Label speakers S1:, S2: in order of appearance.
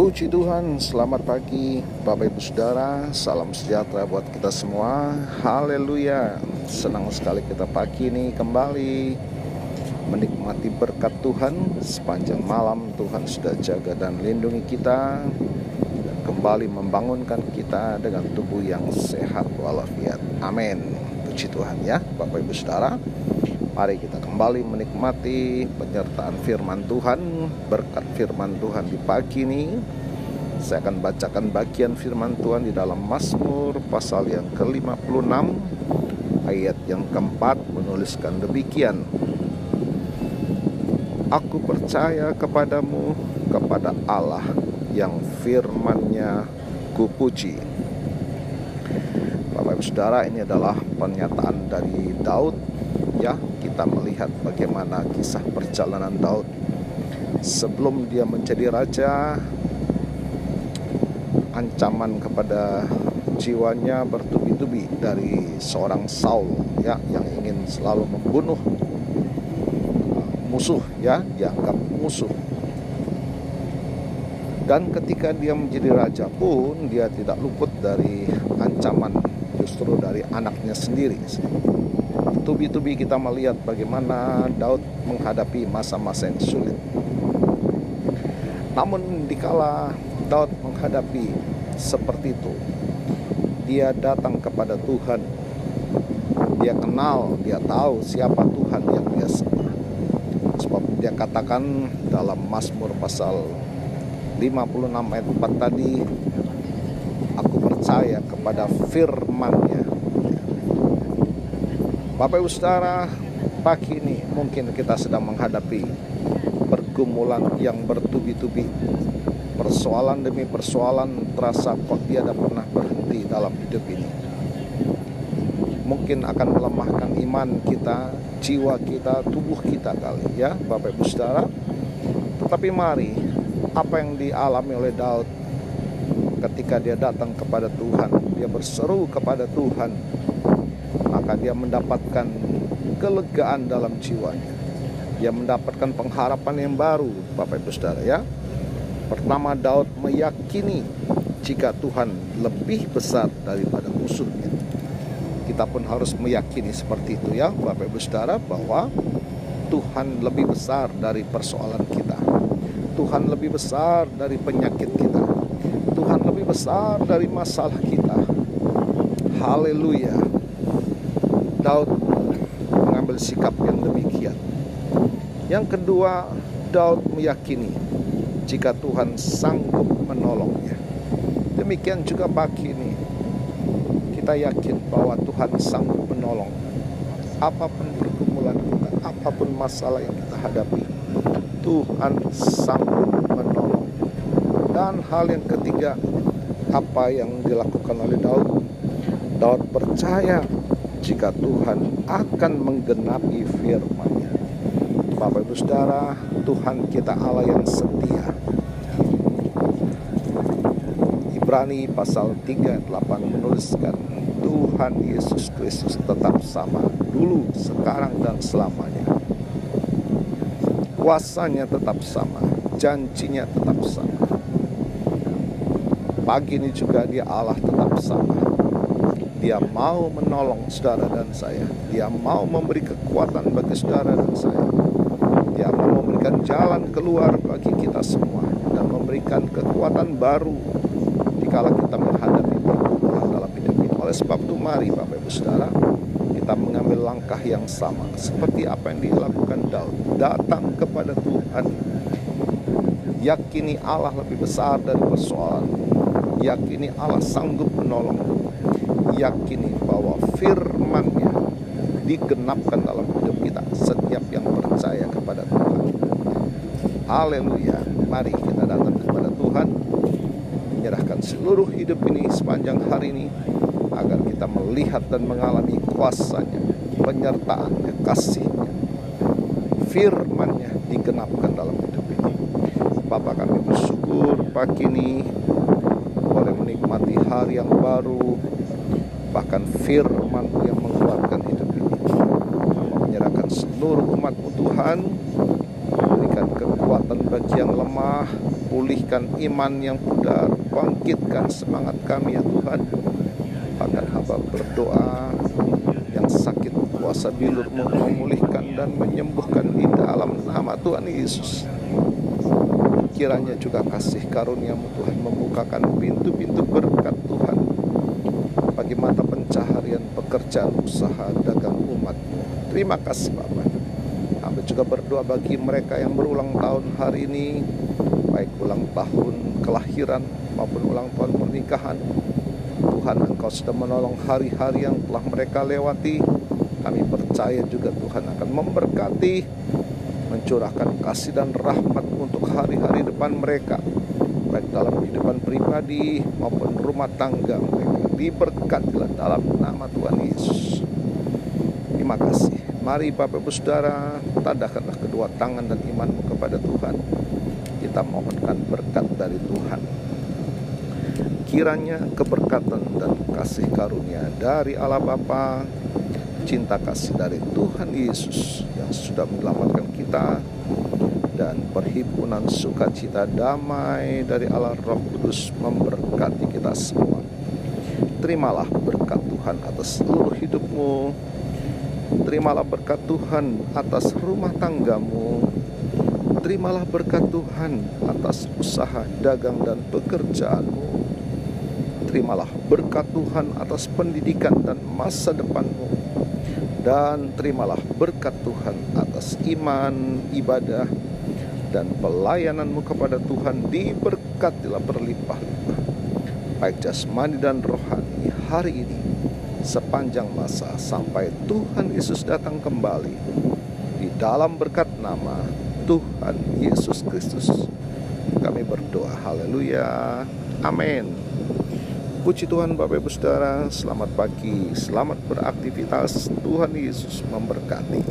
S1: Puji Tuhan, selamat pagi Bapak Ibu Saudara, salam sejahtera buat kita semua. Haleluya. Senang sekali kita pagi ini kembali menikmati berkat Tuhan sepanjang malam Tuhan sudah jaga dan lindungi kita kembali membangunkan kita dengan tubuh yang sehat walafiat. Amin. Puji Tuhan ya, Bapak Ibu Saudara. Mari kita kembali menikmati penyertaan firman Tuhan, berkat firman Tuhan di pagi ini. Saya akan bacakan bagian firman Tuhan di dalam Mazmur pasal yang ke-56 ayat yang keempat menuliskan demikian. Aku percaya kepadamu, kepada Allah yang firman-Nya kupuji. Bapak Ibu Saudara, ini adalah pernyataan dari Daud ya kita melihat bagaimana kisah perjalanan Daud. Sebelum dia menjadi raja ancaman kepada jiwanya bertubi-tubi dari seorang Saul ya yang ingin selalu membunuh uh, musuh ya dianggap musuh. Dan ketika dia menjadi raja pun dia tidak luput dari ancaman justru dari anaknya sendiri Tubi-tubi kita melihat bagaimana Daud menghadapi masa-masa yang sulit. Namun dikala Daud menghadapi seperti itu, dia datang kepada Tuhan. Dia kenal, dia tahu siapa Tuhan yang dia sembah. Sebab dia katakan dalam Mazmur pasal 56 ayat 4 tadi, aku percaya kepada firman-Nya Bapak Ibu Saudara, pagi ini mungkin kita sedang menghadapi pergumulan yang bertubi-tubi. Persoalan demi persoalan terasa kok tiada pernah berhenti dalam hidup ini. Mungkin akan melemahkan iman kita, jiwa kita, tubuh kita kali ya Bapak Ibu Saudara. Tetapi mari, apa yang dialami oleh Daud ketika dia datang kepada Tuhan, dia berseru kepada Tuhan, maka dia mendapatkan kelegaan dalam jiwanya. Dia mendapatkan pengharapan yang baru, Bapak Ibu Saudara ya. Pertama Daud meyakini jika Tuhan lebih besar daripada musuhnya. Kita pun harus meyakini seperti itu ya, Bapak Ibu Saudara bahwa Tuhan lebih besar dari persoalan kita. Tuhan lebih besar dari penyakit kita. Tuhan lebih besar dari masalah kita. Haleluya. Daud mengambil sikap yang demikian. Yang kedua, Daud meyakini jika Tuhan sanggup menolongnya. Demikian juga pagi ini kita yakin bahwa Tuhan sanggup menolong apa pun pergumulan kita, apa pun masalah yang kita hadapi. Tuhan sanggup menolong. Dan hal yang ketiga, apa yang dilakukan oleh Daud? Daud percaya jika Tuhan akan menggenapi firman-Nya. Bapak Ibu Saudara, Tuhan kita Allah yang setia. Ibrani pasal 3 8 menuliskan Tuhan Yesus Kristus tetap sama dulu, sekarang dan selamanya. Kuasanya tetap sama, janjinya tetap sama. Pagi ini juga dia Allah tetap sama dia mau menolong saudara dan saya. Dia mau memberi kekuatan bagi saudara dan saya. Dia mau memberikan jalan keluar bagi kita semua dan memberikan kekuatan baru dikala kita menghadapi pergumulan dalam hidup ini. Oleh sebab itu mari Bapak Ibu Saudara kita mengambil langkah yang sama seperti apa yang dilakukan Daud. Datang kepada Tuhan. Yakini Allah lebih besar dari persoalan. Yakini Allah sanggup menolong yakini bahwa firman-Nya digenapkan dalam hidup kita setiap yang percaya kepada Tuhan. Haleluya. Mari kita datang kepada Tuhan menyerahkan seluruh hidup ini sepanjang hari ini agar kita melihat dan mengalami kuasanya, penyertaannya, kasihnya, firmannya digenapkan dalam hidup ini. Bapak kami bersyukur pagi ini boleh menikmati hari yang baru bahkan firman yang mengeluarkan hidup ini. Menyerahkan seluruh umat Tuhan, kekuatan kekuatan bagi yang lemah, pulihkan iman yang pudar, bangkitkan semangat kami ya Tuhan. Bahkan hamba berdoa yang sakit kuasa bilurmu memulihkan dan menyembuhkan di dalam nama Tuhan Yesus. Kiranya juga kasih karuniamu Tuhan membukakan pintu-pintu berkat Tuhan bagi mata pencaharian pekerjaan usaha dagang umatmu. Terima kasih Bapak. Kami juga berdoa bagi mereka yang berulang tahun hari ini, baik ulang tahun kelahiran maupun ulang tahun pernikahan. Tuhan Engkau sudah menolong hari-hari yang telah mereka lewati. Kami percaya juga Tuhan akan memberkati, mencurahkan kasih dan rahmat untuk hari-hari depan mereka, baik dalam kehidupan pribadi maupun rumah tangga mereka. Diberkatilah dalam nama Tuhan Yesus. Terima kasih. Mari Bapak Ibu Saudara, tandahkanlah kedua tangan dan imanmu kepada Tuhan. Kita mohonkan berkat dari Tuhan. Kiranya keberkatan dan kasih karunia dari Allah Bapa, cinta kasih dari Tuhan Yesus yang sudah menyelamatkan kita dan perhimpunan sukacita damai dari Allah Roh Kudus memberkati kita semua. Terimalah berkat Tuhan atas seluruh hidupmu. Terimalah berkat Tuhan atas rumah tanggamu. Terimalah berkat Tuhan atas usaha dagang dan pekerjaanmu. Terimalah berkat Tuhan atas pendidikan dan masa depanmu. Dan terimalah berkat Tuhan atas iman, ibadah, dan pelayananmu kepada Tuhan diberkatilah berlimpah-limpah. Baik jasmani dan rohani hari ini sepanjang masa sampai Tuhan Yesus datang kembali di dalam berkat nama Tuhan Yesus Kristus. Kami berdoa, haleluya, amin. Puji Tuhan Bapak Ibu Saudara, selamat pagi, selamat beraktivitas, Tuhan Yesus memberkati.